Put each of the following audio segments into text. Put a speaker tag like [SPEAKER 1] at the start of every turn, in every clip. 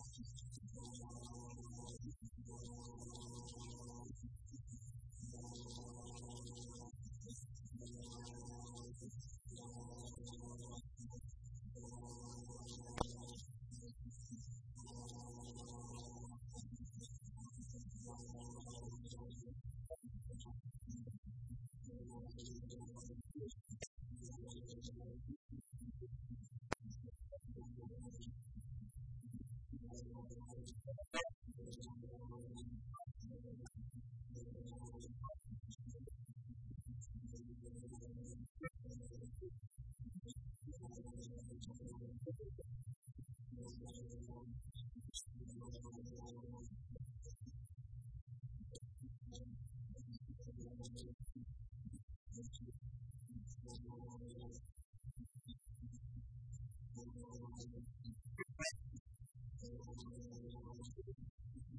[SPEAKER 1] one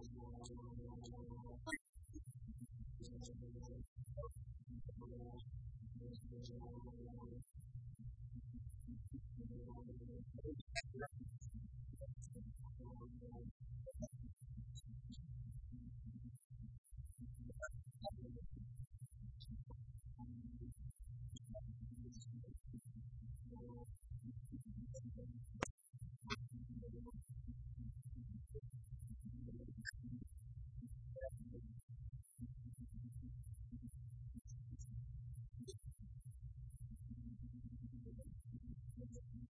[SPEAKER 1] Thank you.